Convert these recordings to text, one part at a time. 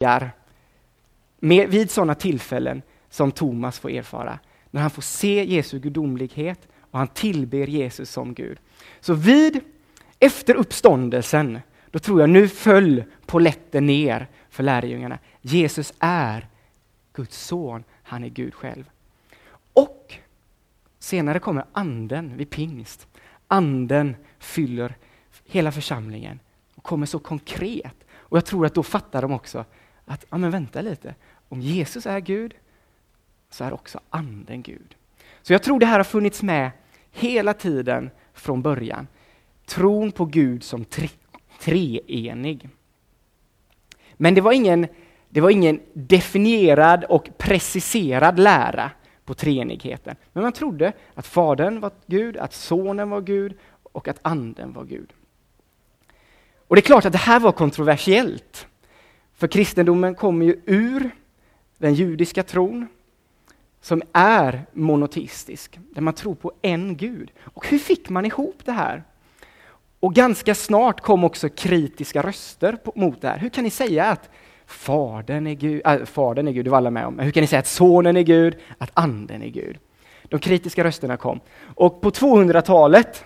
börjar med, vid sådana tillfällen som Thomas får erfara, när han får se Jesu gudomlighet och han tillber Jesus som Gud. Så vid, efter uppståndelsen, då tror jag nu föll poletten ner för lärjungarna. Jesus är Guds son, han är Gud själv. Och senare kommer anden vid pingst. Anden fyller hela församlingen och kommer så konkret. Och jag tror att då fattar de också att, ja men vänta lite, om Jesus är Gud så är också anden Gud. Så jag tror det här har funnits med hela tiden från början. Tron på Gud som tre, treenig. Men det var, ingen, det var ingen definierad och preciserad lära på treenigheten. Men man trodde att Fadern var Gud, att Sonen var Gud och att Anden var Gud. Och det är klart att det här var kontroversiellt. För kristendomen kommer ju ur den judiska tron som är monoteistisk, där man tror på en Gud. Och hur fick man ihop det här? Och ganska snart kom också kritiska röster mot det här. Hur kan ni säga att Fadern är Gud, äh, fadern är Gud, det var alla med om. Hur kan ni säga att Sonen är Gud, att Anden är Gud? De kritiska rösterna kom. Och på 200-talet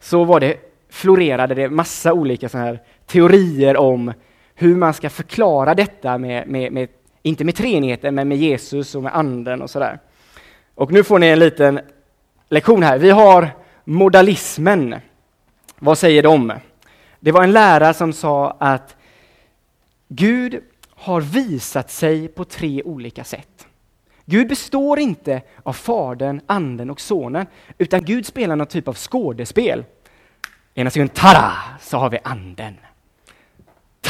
så var det, florerade det massa olika såna här teorier om hur man ska förklara detta med, med, med inte med treenigheten, men med Jesus och med anden och sådär. Och nu får ni en liten lektion här. Vi har modalismen. Vad säger de? Det var en lärare som sa att Gud har visat sig på tre olika sätt. Gud består inte av Fadern, Anden och Sonen, utan Gud spelar någon typ av skådespel. Ena sekunden, tada, så har vi Anden.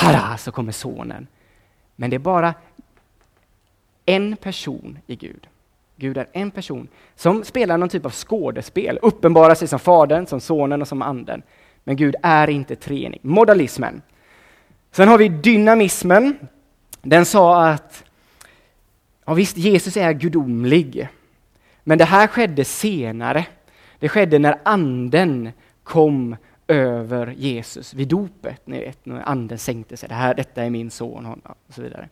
Tada, så kommer Sonen. Men det är bara en person i Gud. Gud är en person som spelar någon typ av skådespel, uppenbarar sig som Fadern, som Sonen och som Anden. Men Gud är inte treenig. Modalismen. Sen har vi dynamismen. Den sa att ja visst, Jesus är gudomlig, men det här skedde senare. Det skedde när anden kom över Jesus vid dopet, ni vet, när anden sänkte sig. Det här, detta är min son, och så vidare.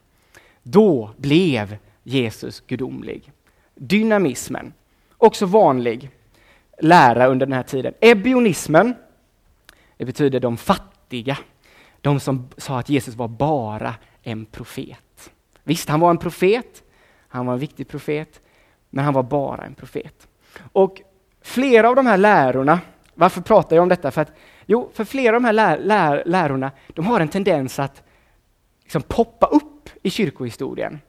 Då blev Jesus gudomlig. Dynamismen, också vanlig lära under den här tiden. Ebionismen, det betyder de fattiga. De som sa att Jesus var bara en profet. Visst, han var en profet, han var en viktig profet, men han var bara en profet. Och flera av de här lärorna, varför pratar jag om detta? För att, jo, för flera av de här lär, lär, lärorna, de har en tendens att liksom poppa upp i kyrkohistorien.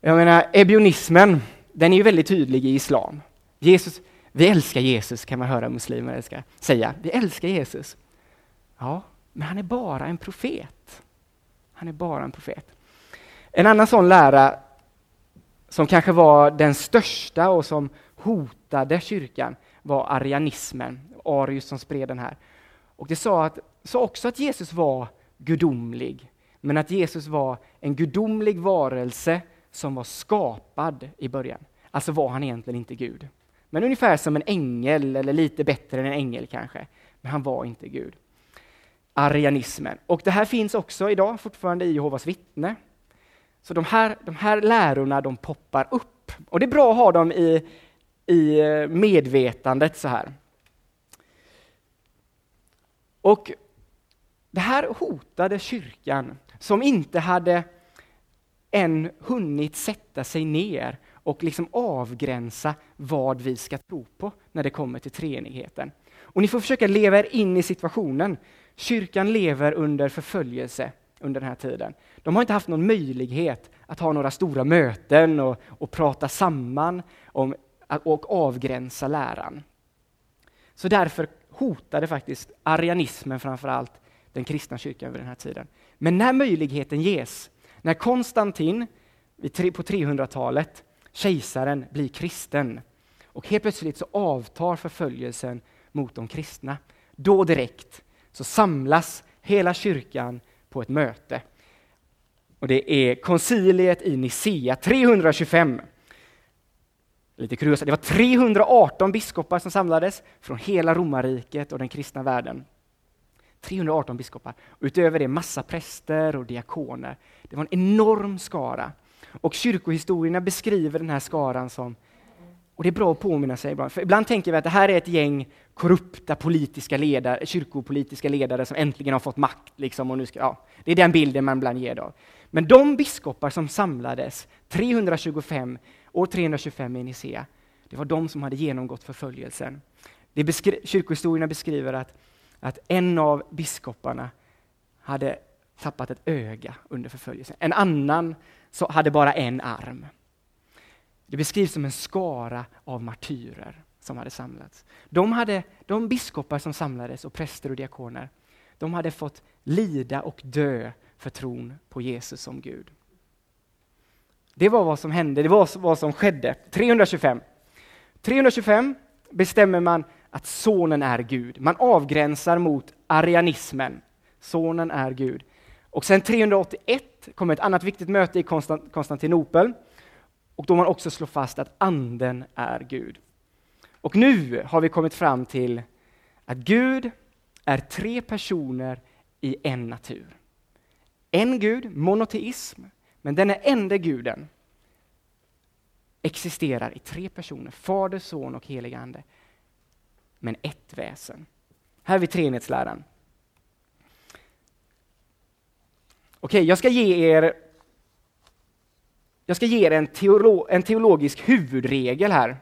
Jag menar, ebionismen, den är ju väldigt tydlig i islam. Jesus, vi älskar Jesus, kan man höra muslimer älska, säga. Vi älskar Jesus. Ja, men han är bara en profet. Han är bara en profet. En annan sån lära som kanske var den största och som hotade kyrkan var arianismen, Arius som spred den här. Och det sa, att, sa också att Jesus var gudomlig, men att Jesus var en gudomlig varelse som var skapad i början. Alltså var han egentligen inte Gud. Men ungefär som en ängel, eller lite bättre än en ängel kanske. Men han var inte Gud. Arianismen. Och det här finns också idag fortfarande i Jehovas vittne. Så de här, de här lärorna de poppar upp. Och det är bra att ha dem i, i eh, medvetandet så här. Och det här hotade kyrkan som inte hade än hunnit sätta sig ner och liksom avgränsa vad vi ska tro på när det kommer till treenigheten. Och ni får försöka leva er in i situationen. Kyrkan lever under förföljelse under den här tiden. De har inte haft någon möjlighet att ha några stora möten och, och prata samman om, och avgränsa läran. Så därför hotade faktiskt arianismen framför allt den kristna kyrkan vid den här tiden. Men när möjligheten ges när Konstantin på 300-talet, kejsaren, blir kristen och helt plötsligt så avtar förföljelsen mot de kristna. Då direkt så samlas hela kyrkan på ett möte. Och det är konciliet i Nicea 325. Lite kuriosa, det var 318 biskopar som samlades från hela romarriket och den kristna världen. 318 biskopar. Utöver det massa präster och diakoner. Det var en enorm skara. Och kyrkohistorierna beskriver den här skaran som och det är bra att påminna sig ibland, för ibland tänker vi att det här är ett gäng korrupta politiska ledare, kyrkopolitiska ledare som äntligen har fått makt. Liksom, och nu ska, ja, det är den bilden man ibland ger Då. Men de biskopar som samlades 325, år 325 i Nicea, det var de som hade genomgått förföljelsen. Det beskri kyrkohistorierna beskriver att, att en av biskoparna hade tappat ett öga under förföljelsen. En annan så hade bara en arm. Det beskrivs som en skara av martyrer som hade samlats. De, hade, de biskopar som samlades, och präster och diakoner, de hade fått lida och dö för tron på Jesus som Gud. Det var vad som hände, det var vad som skedde. 325. 325 bestämmer man att sonen är Gud. Man avgränsar mot arianismen. Sonen är Gud. Och sen 381 kommer ett annat viktigt möte i Konstantinopel och då man också slår fast att anden är Gud. Och nu har vi kommit fram till att Gud är tre personer i en natur. En Gud, monoteism, men den enda guden existerar i tre personer, Fader, Son och helig Ande. Men ett väsen. Här har vi treenighetsläran. Okej, jag ska ge er jag ska ge er en, teolo en teologisk huvudregel här.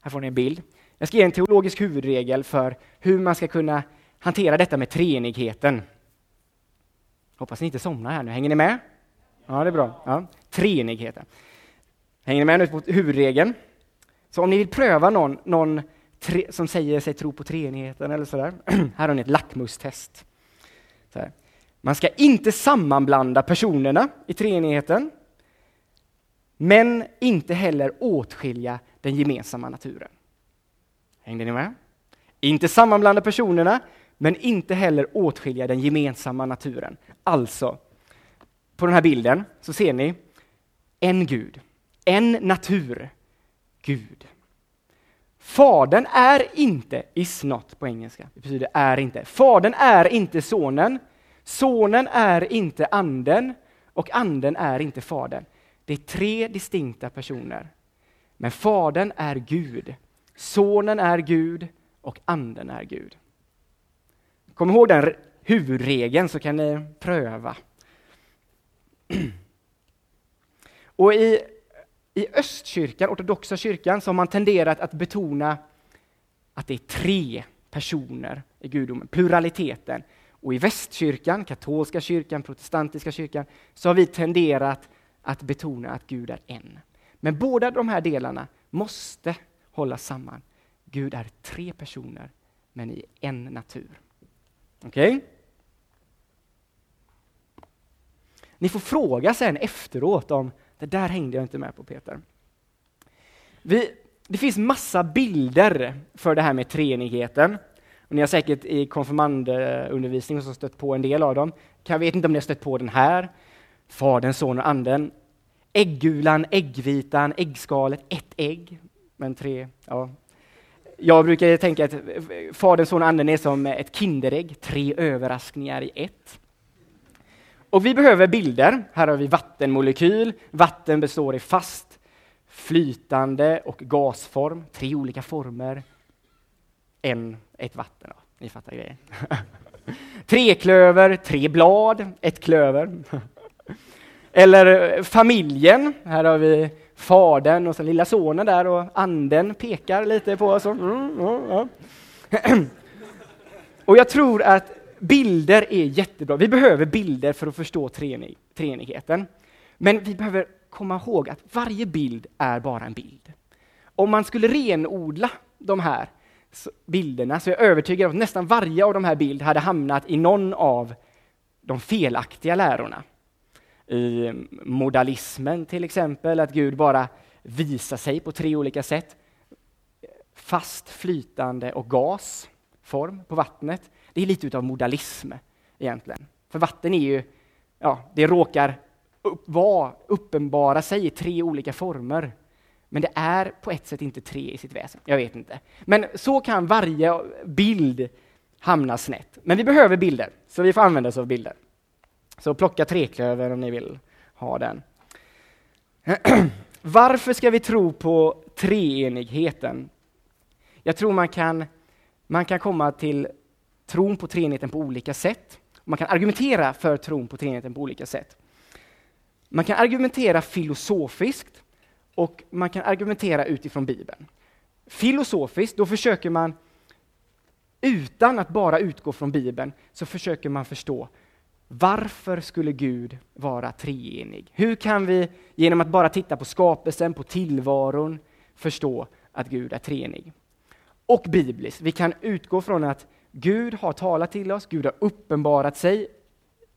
Här får ni en bild. Jag ska ge en teologisk huvudregel för hur man ska kunna hantera detta med treenigheten. Hoppas ni inte somnar här nu. Hänger ni med? Ja, det är bra. Ja. Treenigheten. Hänger ni med nu på huvudregeln? Så om ni vill pröva någon, någon tre, som säger sig tro på treenigheten eller sådär. här har ni ett lackmustest. Så Man ska inte sammanblanda personerna i treenigheten men inte heller åtskilja den gemensamma naturen. Hängde ni med? Inte sammanblanda personerna, men inte heller åtskilja den gemensamma naturen. Alltså, på den här bilden så ser ni en Gud, en natur, Gud. Fadern är inte is not på engelska, det betyder är inte. Fadern är inte sonen, sonen är inte anden och anden är inte fadern. Det är tre distinkta personer. Men Fadern är Gud, Sonen är Gud och Anden är Gud. Kom ihåg den huvudregeln så kan ni pröva. Och i, i östkyrkan, ortodoxa kyrkan, så har man tenderat att betona att det är tre personer i gudomen, pluraliteten. Och i västkyrkan, katolska kyrkan, protestantiska kyrkan, så har vi tenderat att betona att Gud är en. Men båda de här delarna måste hållas samman. Gud är tre personer, men i en natur. Okej? Okay? Ni får fråga sen efteråt om det där hängde jag inte med på Peter. Vi, det finns massa bilder för det här med treenigheten. Och ni har säkert i konfirmandundervisning stött på en del av dem. Jag vet inte om ni har stött på den här. Fadern, Sonen och Anden. Äggulan, äggvitan, äggskalet, ett ägg. Men tre, ja. Jag brukar tänka att Fadern, Sonen och Anden är som ett Kinderägg, tre överraskningar i ett. Och vi behöver bilder. Här har vi vattenmolekyl. Vatten består i fast, flytande och gasform. Tre olika former. En, ett vatten. Ja, ni fattar grejen. tre klöver, tre blad, ett klöver. Eller eh, familjen, här har vi fadern och så lilla sonen där och anden pekar lite på oss. Mm, och jag tror att bilder är jättebra. Vi behöver bilder för att förstå treenig treenigheten. Men vi behöver komma ihåg att varje bild är bara en bild. Om man skulle renodla de här bilderna så är jag övertygad om att nästan varje av de här bilderna hade hamnat i någon av de felaktiga lärorna i mm, modalismen till exempel, att Gud bara visar sig på tre olika sätt. Fast, flytande och gasform på vattnet. Det är lite utav modalism egentligen. För vatten är ju, ja, det råkar upp, vara, uppenbara sig i tre olika former. Men det är på ett sätt inte tre i sitt väsen. Jag vet inte. Men så kan varje bild hamna snett. Men vi behöver bilder, så vi får använda oss av bilder. Så plocka treklöver om ni vill ha den. Varför ska vi tro på treenigheten? Jag tror man kan, man kan komma till tron på treenigheten på olika sätt. Man kan argumentera för tron på treenigheten på olika sätt. Man kan argumentera filosofiskt och man kan argumentera utifrån Bibeln. Filosofiskt, då försöker man utan att bara utgå från Bibeln, så försöker man förstå varför skulle Gud vara treenig? Hur kan vi genom att bara titta på skapelsen, på tillvaron, förstå att Gud är treenig? Och bibliskt, vi kan utgå från att Gud har talat till oss, Gud har uppenbarat sig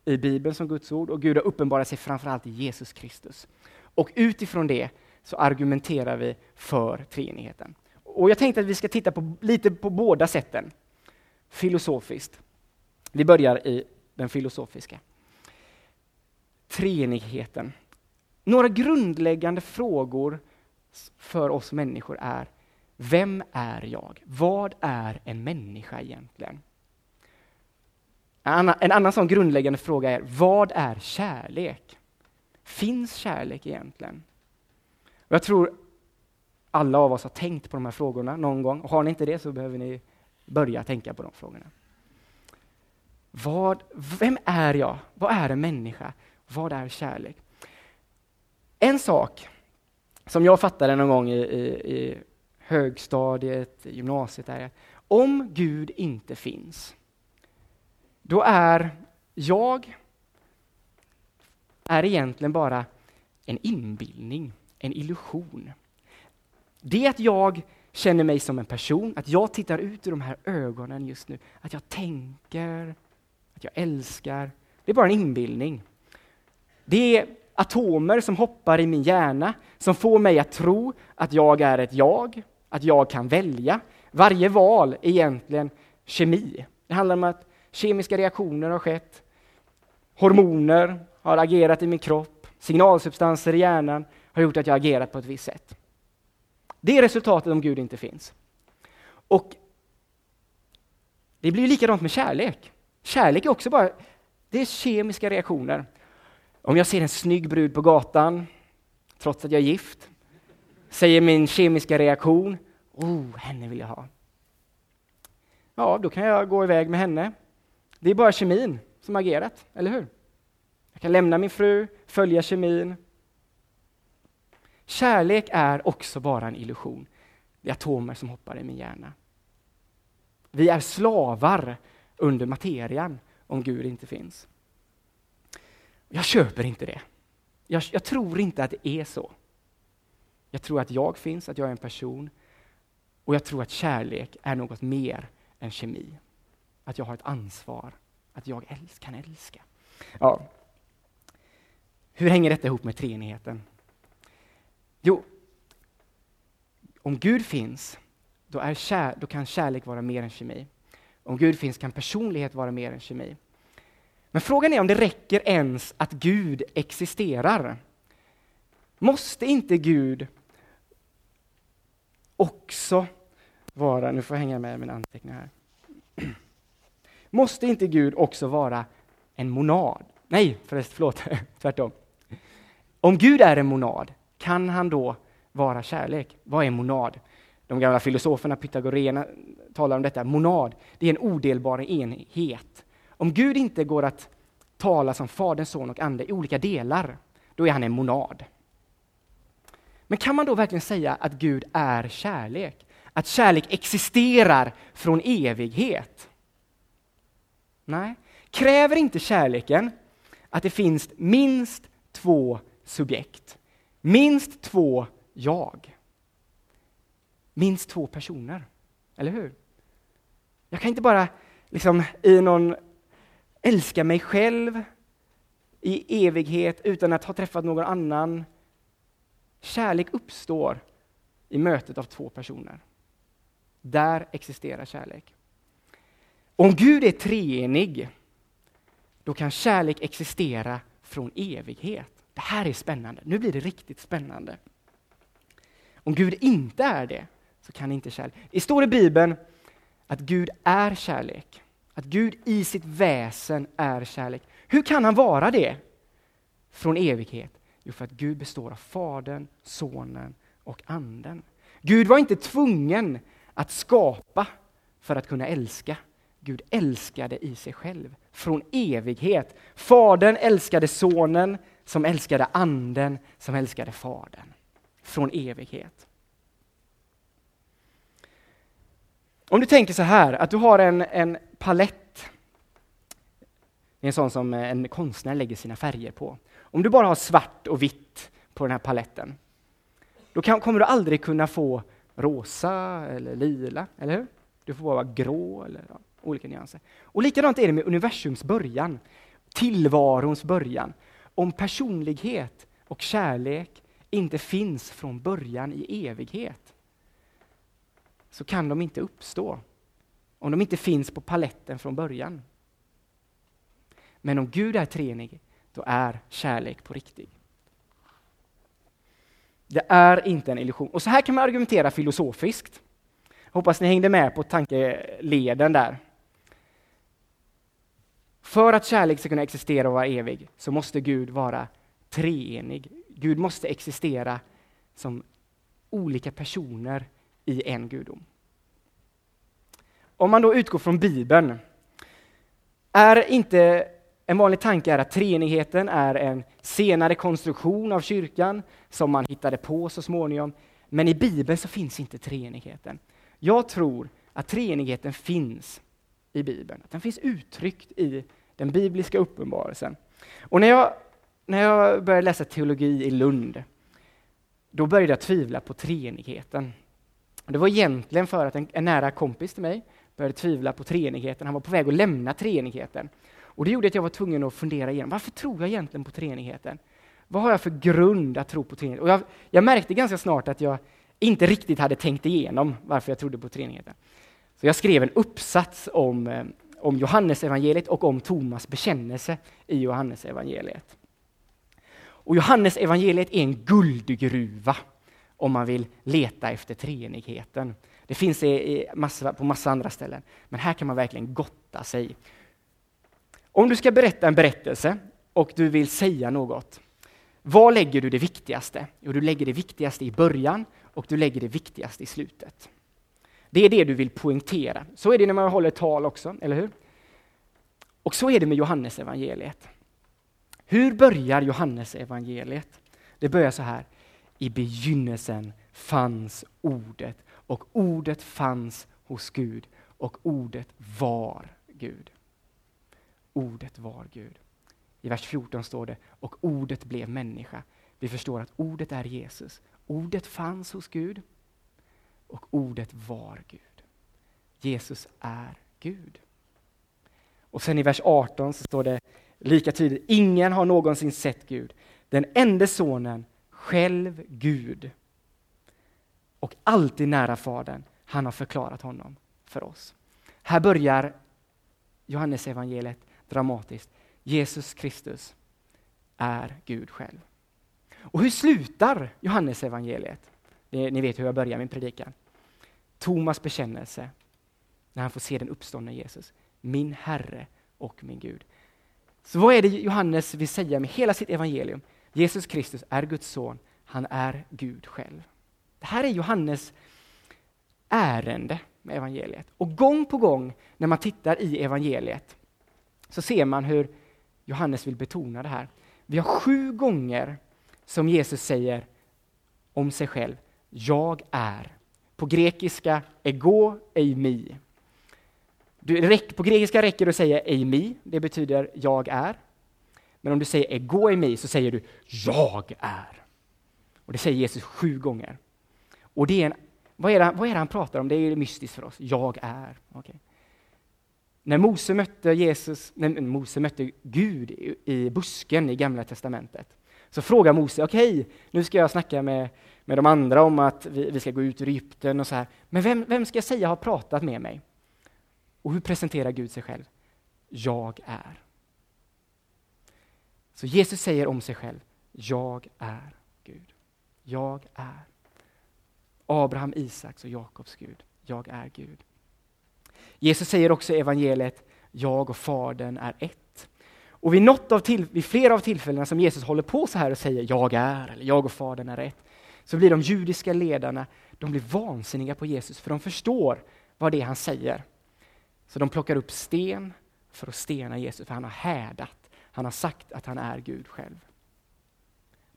i Bibeln som Guds ord och Gud har uppenbarat sig framförallt i Jesus Kristus. Och utifrån det så argumenterar vi för treenigheten. Och jag tänkte att vi ska titta på, lite på båda sätten, filosofiskt. Vi börjar i den filosofiska. Treenigheten. Några grundläggande frågor för oss människor är vem är jag? Vad är en människa egentligen? En annan, sån grundläggande fråga är Vad är kärlek? Finns kärlek egentligen? Och jag tror alla av oss har tänkt på de här frågorna någon gång. Och har ni inte det så behöver ni börja tänka på de frågorna. Vad, vem är jag? Vad är en människa? Vad är kärlek? En sak som jag fattade någon gång i, i, i högstadiet, gymnasiet, är om Gud inte finns, då är jag är egentligen bara en inbildning, en illusion. Det att jag känner mig som en person, att jag tittar ut ur de här ögonen just nu, att jag tänker, att jag älskar, det är bara en inbildning. Det är atomer som hoppar i min hjärna, som får mig att tro att jag är ett jag, att jag kan välja. Varje val är egentligen kemi. Det handlar om att kemiska reaktioner har skett, hormoner har agerat i min kropp, signalsubstanser i hjärnan har gjort att jag agerat på ett visst sätt. Det är resultatet om Gud inte finns. Och det blir likadant med kärlek. Kärlek är också bara det är kemiska reaktioner. Om jag ser en snygg brud på gatan, trots att jag är gift, säger min kemiska reaktion, oh, henne vill jag ha. Ja, då kan jag gå iväg med henne. Det är bara kemin som agerat, eller hur? Jag kan lämna min fru, följa kemin, Kärlek är också bara en illusion. Det är atomer som hoppar i min hjärna. Vi är slavar under materian om Gud inte finns. Jag köper inte det. Jag, jag, tror inte att det är så. Jag tror att jag finns, att jag är en person och jag tror att kärlek är något mer än kemi. Att jag har ett ansvar, att jag älsk, kan älska. Ja. Hur hänger detta ihop med treenigheten? Jo, om Gud finns, då, är kär, då kan kärlek vara mer än kemi. Om Gud finns kan personlighet vara mer än kemi. Men frågan är om det räcker ens att Gud existerar. Måste inte Gud också vara, nu får jag hänga med mina anteckningar här. Måste inte Gud också vara en monad? Nej, förresten, förlåt, tvärtom. Om Gud är en monad, kan han då vara kärlek? Vad är monad? De gamla filosoferna, pythagoreerna, talar om detta. Monad, det är en odelbar enhet. Om Gud inte går att tala som Fader, Son och Ande i olika delar, då är han en monad. Men kan man då verkligen säga att Gud är kärlek? Att kärlek existerar från evighet? Nej. Kräver inte kärleken att det finns minst två subjekt? Minst två jag. Minst två personer. Eller hur? Jag kan inte bara liksom i någon älska mig själv i evighet utan att ha träffat någon annan. Kärlek uppstår i mötet av två personer. Där existerar kärlek. Om Gud är treenig, då kan kärlek existera från evighet. Det här är spännande. Nu blir det riktigt spännande. Om Gud inte är det, så kan inte kärlek... Det står i Bibeln att Gud är kärlek. Att Gud i sitt väsen är kärlek. Hur kan han vara det? Från evighet? Jo, för att Gud består av Fadern, Sonen och Anden. Gud var inte tvungen att skapa för att kunna älska. Gud älskade i sig själv, från evighet. Fadern älskade Sonen, som älskade Anden, som älskade Fadern. Från evighet. Om du tänker så här, att du har en, en palett. Det är en sån som en konstnär lägger sina färger på. Om du bara har svart och vitt på den här paletten, då kan, kommer du aldrig kunna få rosa eller lila, eller hur? Du får bara vara grå eller ja, olika nyanser. Och likadant är det med universums början, tillvarons början. Om personlighet och kärlek inte finns från början i evighet, så kan de inte uppstå. Om de inte finns på paletten från början. Men om Gud är treenig, då är kärlek på riktigt. Det är inte en illusion. Och så här kan man argumentera filosofiskt. Hoppas ni hängde med på tankeleden där. För att kärlek ska kunna existera och vara evig så måste Gud vara treenig. Gud måste existera som olika personer i en gudom. Om man då utgår från Bibeln, är inte en vanlig tanke är att treenigheten är en senare konstruktion av kyrkan som man hittade på så småningom. Men i Bibeln så finns inte treenigheten. Jag tror att treenigheten finns i Bibeln, att den finns uttryckt i den bibliska uppenbarelsen. Och när jag, när jag började läsa teologi i Lund, då började jag tvivla på treenigheten. Det var egentligen för att en, en nära kompis till mig började tvivla på treenigheten. Han var på väg att lämna treenigheten. Och det gjorde att jag var tvungen att fundera igenom, varför tror jag egentligen på treenigheten? Vad har jag för grund att tro på treenigheten? Och jag, jag märkte ganska snart att jag inte riktigt hade tänkt igenom varför jag trodde på treenigheten. Så jag skrev en uppsats om, eh, om Johannes Johannesevangeliet och om Tomas bekännelse i Johannesevangeliet. Och Johannesevangeliet är en guldgruva om man vill leta efter treenigheten. Det finns i massa, på massa andra ställen, men här kan man verkligen gotta sig. Om du ska berätta en berättelse och du vill säga något, var lägger du det viktigaste? Jo, du lägger det viktigaste i början och du lägger det viktigaste i slutet. Det är det du vill poängtera. Så är det när man håller tal också, eller hur? Och så är det med Johannes evangeliet. Hur börjar Johannes evangeliet? Det börjar så här. I begynnelsen fanns ordet och ordet fanns hos Gud och ordet var Gud. Ordet var Gud. I vers 14 står det, och ordet blev människa. Vi förstår att ordet är Jesus. Ordet fanns hos Gud och ordet var Gud. Jesus är Gud. Och sen i vers 18 så står det lika tydligt, ingen har någonsin sett Gud. Den enda sonen, själv Gud och alltid nära Fadern, han har förklarat honom för oss. Här börjar Johannes evangeliet dramatiskt. Jesus Kristus är Gud själv. Och hur slutar Johannes evangeliet? Ni vet hur jag börjar min predikan. Thomas bekännelse, när han får se den uppståndne Jesus. Min Herre och min Gud. Så vad är det Johannes vill säga med hela sitt evangelium? Jesus Kristus är Guds son, han är Gud själv. Det här är Johannes ärende med evangeliet. Och gång på gång när man tittar i evangeliet så ser man hur Johannes vill betona det här. Vi har sju gånger som Jesus säger om sig själv, jag är. På grekiska, ego eimi. På grekiska räcker det att säga eimi, det betyder jag är. Men om du säger ego eimi så säger du jag är. Och det säger Jesus sju gånger. Och det är en, vad, är det, vad är det han pratar om? Det är mystiskt för oss. Jag är. Okay. När Mose mötte, Jesus, när Mose mötte Gud i busken i Gamla Testamentet, så frågar Mose, okej, okay, nu ska jag snacka med, med de andra om att vi, vi ska gå ut ur Egypten och så här. Men vem, vem ska jag säga har pratat med mig? Och hur presenterar Gud sig själv? Jag är. Så Jesus säger om sig själv, jag är Gud. Jag är. Abraham, Isaks och Jakobs Gud. Jag är Gud. Jesus säger också i evangeliet, jag och Fadern är ett. Och vid, något av till, vid flera av tillfällena som Jesus håller på så här och säger jag är, eller jag och Fadern är ett, så blir de judiska ledarna de blir vansinniga på Jesus, för de förstår vad det är han säger. Så de plockar upp sten för att stena Jesus, för han har härdat. Han har sagt att han är Gud själv.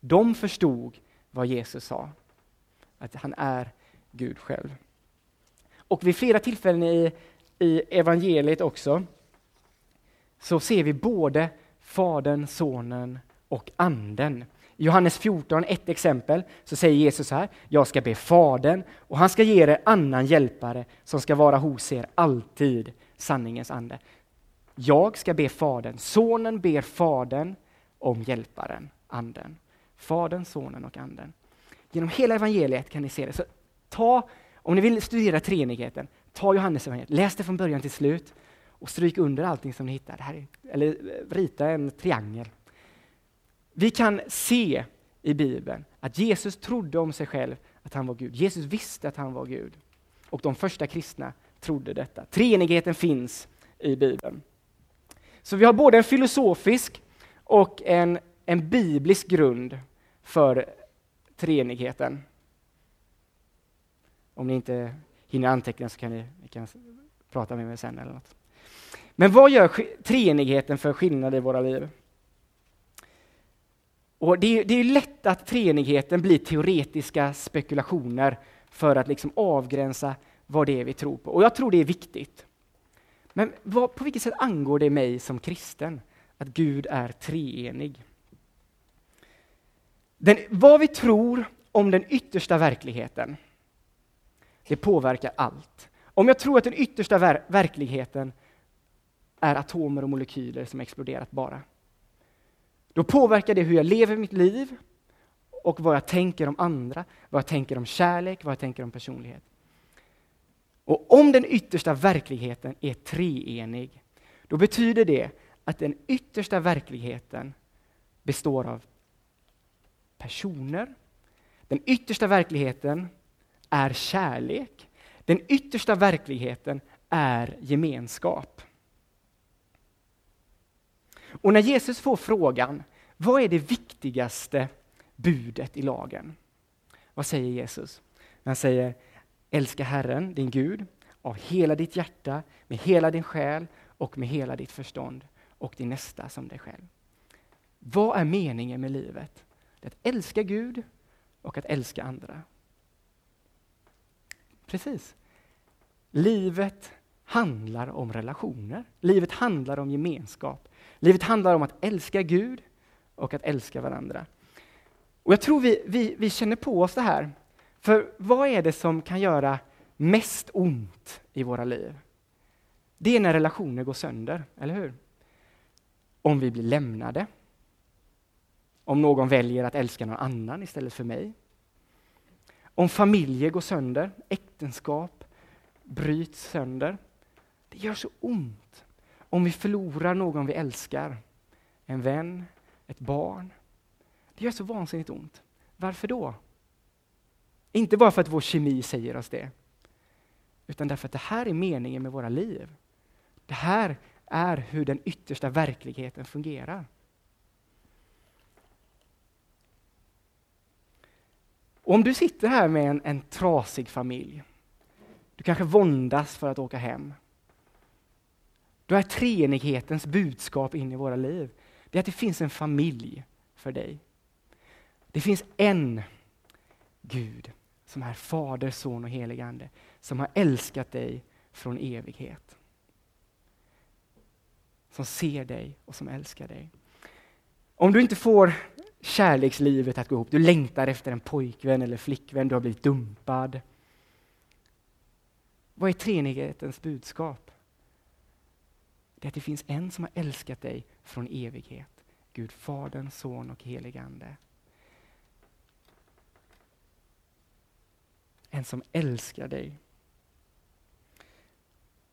De förstod vad Jesus sa, att han är Gud själv. Och vid flera tillfällen i, i evangeliet också så ser vi både Fadern, Sonen och Anden. I Johannes 14, ett exempel, så säger Jesus här, jag ska be Fadern och han ska ge er annan hjälpare som ska vara hos er alltid, sanningens ande. Jag ska be Fadern, Sonen ber Fadern om hjälparen, Anden. Fadern, Sonen och Anden. Genom hela evangeliet kan ni se det. Så ta, om ni vill studera treenigheten, ta Johannes evangeliet, läs det från början till slut och stryk under allting som ni hittar. Här, eller eh, rita en triangel. Vi kan se i Bibeln att Jesus trodde om sig själv att han var Gud. Jesus visste att han var Gud. Och de första kristna trodde detta. Treenigheten finns i Bibeln. Så vi har både en filosofisk och en, en biblisk grund för treenigheten. Om ni inte hinner anteckna så kan ni, ni kan prata med mig sen eller något. Men vad gör treenigheten för skillnad i våra liv? Och det, är, det är lätt att treenigheten blir teoretiska spekulationer för att liksom avgränsa vad det är vi tror på. Och jag tror det är viktigt. Men vad, på vilket sätt angår det mig som kristen att Gud är treenig? Den, vad vi tror om den yttersta verkligheten, det påverkar allt. Om jag tror att den yttersta ver verkligheten är atomer och molekyler som exploderat bara, då påverkar det hur jag lever mitt liv och vad jag tänker om andra, vad jag tänker om kärlek, vad jag tänker om personlighet. Och om den yttersta verkligheten är treenig, då betyder det att den yttersta verkligheten består av personer. Den yttersta verkligheten är kärlek. Den yttersta verkligheten är gemenskap. Och när Jesus får frågan, vad är det viktigaste budet i lagen? Vad säger Jesus? Han säger, älska Herren, din Gud, av hela ditt hjärta, med hela din själ och med hela ditt förstånd och din nästa som dig själv. Vad är meningen med livet? Det är att älska Gud och att älska andra. Precis. Livet handlar om relationer. Livet handlar om gemenskap. Livet handlar om att älska Gud och att älska varandra. Och Jag tror vi, vi, vi känner på oss det här. För vad är det som kan göra mest ont i våra liv? Det är när relationer går sönder, eller hur? Om vi blir lämnade. Om någon väljer att älska någon annan istället för mig. Om familjer går sönder, äktenskap bryts sönder. Det gör så ont om vi förlorar någon vi älskar. En vän, ett barn. Det gör så vansinnigt ont. Varför då? Inte bara för att vår kemi säger oss det, utan därför att det här är meningen med våra liv. Det här är hur den yttersta verkligheten fungerar. Och om du sitter här med en, en trasig familj, du kanske våndas för att åka hem. Då är treenighetens budskap in i våra liv, det är att det finns en familj för dig. Det finns en Gud som är Fader, Son och helig Ande, som har älskat dig från evighet. Som ser dig och som älskar dig. Om du inte får kärlekslivet att gå ihop, du längtar efter en pojkvän eller flickvän, du har blivit dumpad. Vad är treenighetens budskap? Det är att det finns en som har älskat dig från evighet. Gud Fadern, Son och helig Ande. En som älskar dig.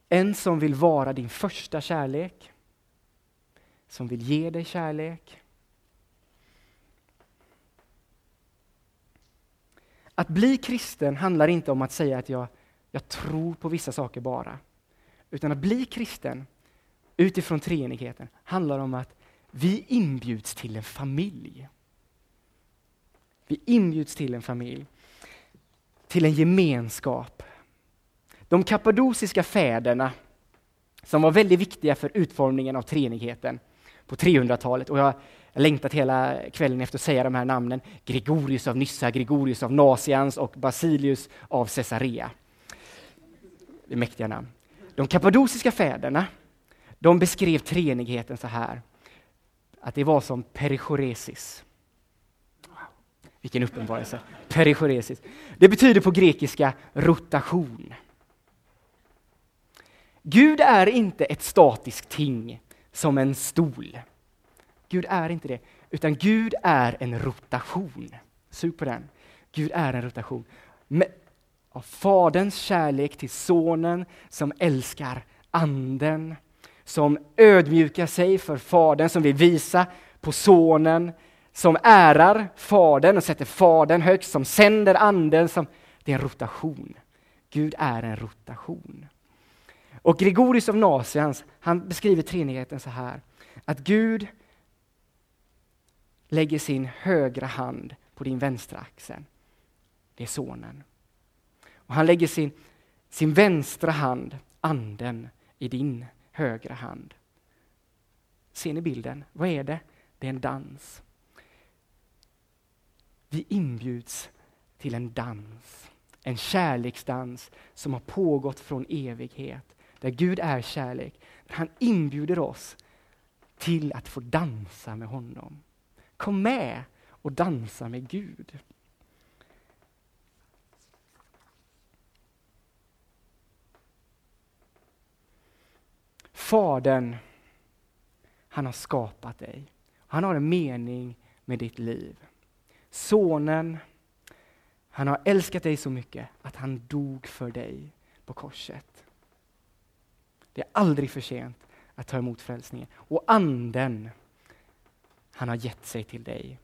En som vill vara din första kärlek. Som vill ge dig kärlek. Att bli kristen handlar inte om att säga att jag, jag tror på vissa saker bara. Utan att bli kristen utifrån treenigheten handlar om att vi inbjuds till en familj. Vi inbjuds till en familj, till en gemenskap. De kappadosiska fäderna, som var väldigt viktiga för utformningen av treenigheten på 300-talet, och jag har längtat hela kvällen efter att säga de här namnen, Gregorius av Nyssa, Gregorius av Nasians och Basilius av Caesarea. Det är mäktiga namn. De kappadosiska fäderna, de beskrev treenigheten så här, att det var som perichoresis. Vilken uppenbarelse! Perichoresis. Det betyder på grekiska rotation. Gud är inte ett statiskt ting som en stol. Gud är inte det, utan Gud är en rotation. Sug på den. Gud är en rotation. Med, av Faderns kärlek till Sonen som älskar Anden, som ödmjukar sig för Fadern, som vill visa på Sonen, som ärar Fadern och sätter Fadern högst, som sänder Anden. Som, det är en rotation. Gud är en rotation. Och Gregorius av Nasians, han beskriver treenigheten så här, att Gud lägger sin högra hand på din vänstra axel. Det är sonen. Och han lägger sin, sin vänstra hand, anden, i din högra hand. Ser ni bilden? Vad är det? Det är en dans. Vi inbjuds till en dans. En kärleksdans som har pågått från evighet. Där Gud är kärlek. Han inbjuder oss till att få dansa med honom. Kom med och dansa med Gud. Fadern, han har skapat dig. Han har en mening med ditt liv. Sonen, han har älskat dig så mycket att han dog för dig på korset. Det är aldrig för sent att ta emot frälsningen. Och anden, han har gett sig till dig.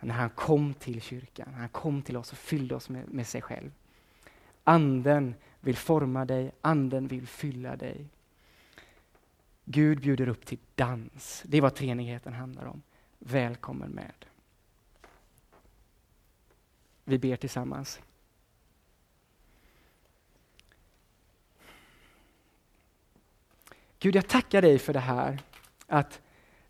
När han kom till kyrkan, han kom till oss och fyllde oss med, med sig själv. Anden vill forma dig, anden vill fylla dig. Gud bjuder upp till dans. Det är vad treenigheten handlar om. Välkommen med. Vi ber tillsammans. Gud, jag tackar dig för det här. Att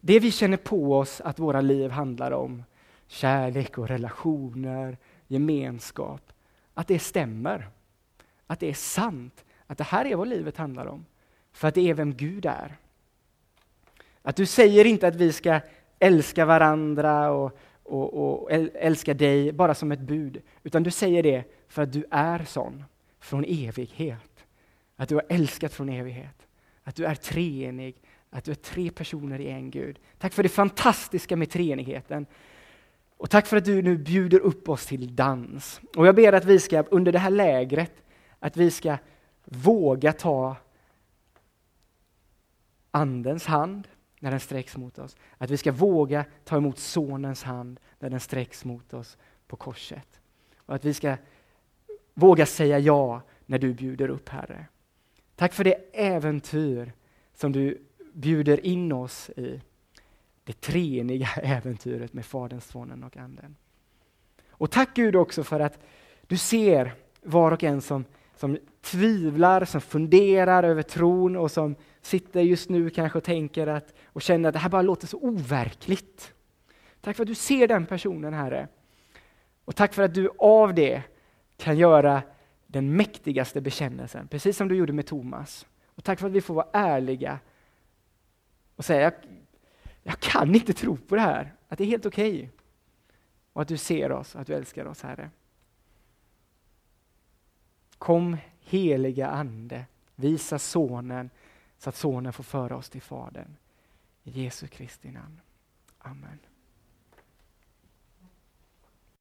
det vi känner på oss att våra liv handlar om, kärlek och relationer, gemenskap, att det stämmer. Att det är sant. Att det här är vad livet handlar om. För att det är vem Gud är. Att du säger inte att vi ska älska varandra och, och, och älska dig bara som ett bud, utan du säger det för att du är sån från evighet. Att du har älskat från evighet. Att du är treenig, att du är tre personer i en Gud. Tack för det fantastiska med treenigheten. Och tack för att du nu bjuder upp oss till dans. Och jag ber att vi ska under det här lägret, att vi ska våga ta Andens hand när den sträcks mot oss. Att vi ska våga ta emot Sonens hand när den sträcks mot oss på korset. Och att vi ska våga säga ja när du bjuder upp, Herre. Tack för det äventyr som du bjuder in oss i. Det treeniga äventyret med Fadern, Sonen och Anden. Och tack Gud också för att du ser var och en som, som tvivlar, som funderar över tron och som sitter just nu kanske och tänker att, och känner att det här bara låter så overkligt. Tack för att du ser den personen, Herre. Och tack för att du av det kan göra den mäktigaste bekännelsen, precis som du gjorde med Thomas. Och tack för att vi får vara ärliga och säga, jag, jag kan inte tro på det här, att det är helt okej. Okay. Och att du ser oss, att du älskar oss, Herre. Kom heliga Ande, visa Sonen så att Sonen får föra oss till Fadern. I Jesu Kristi namn. Amen.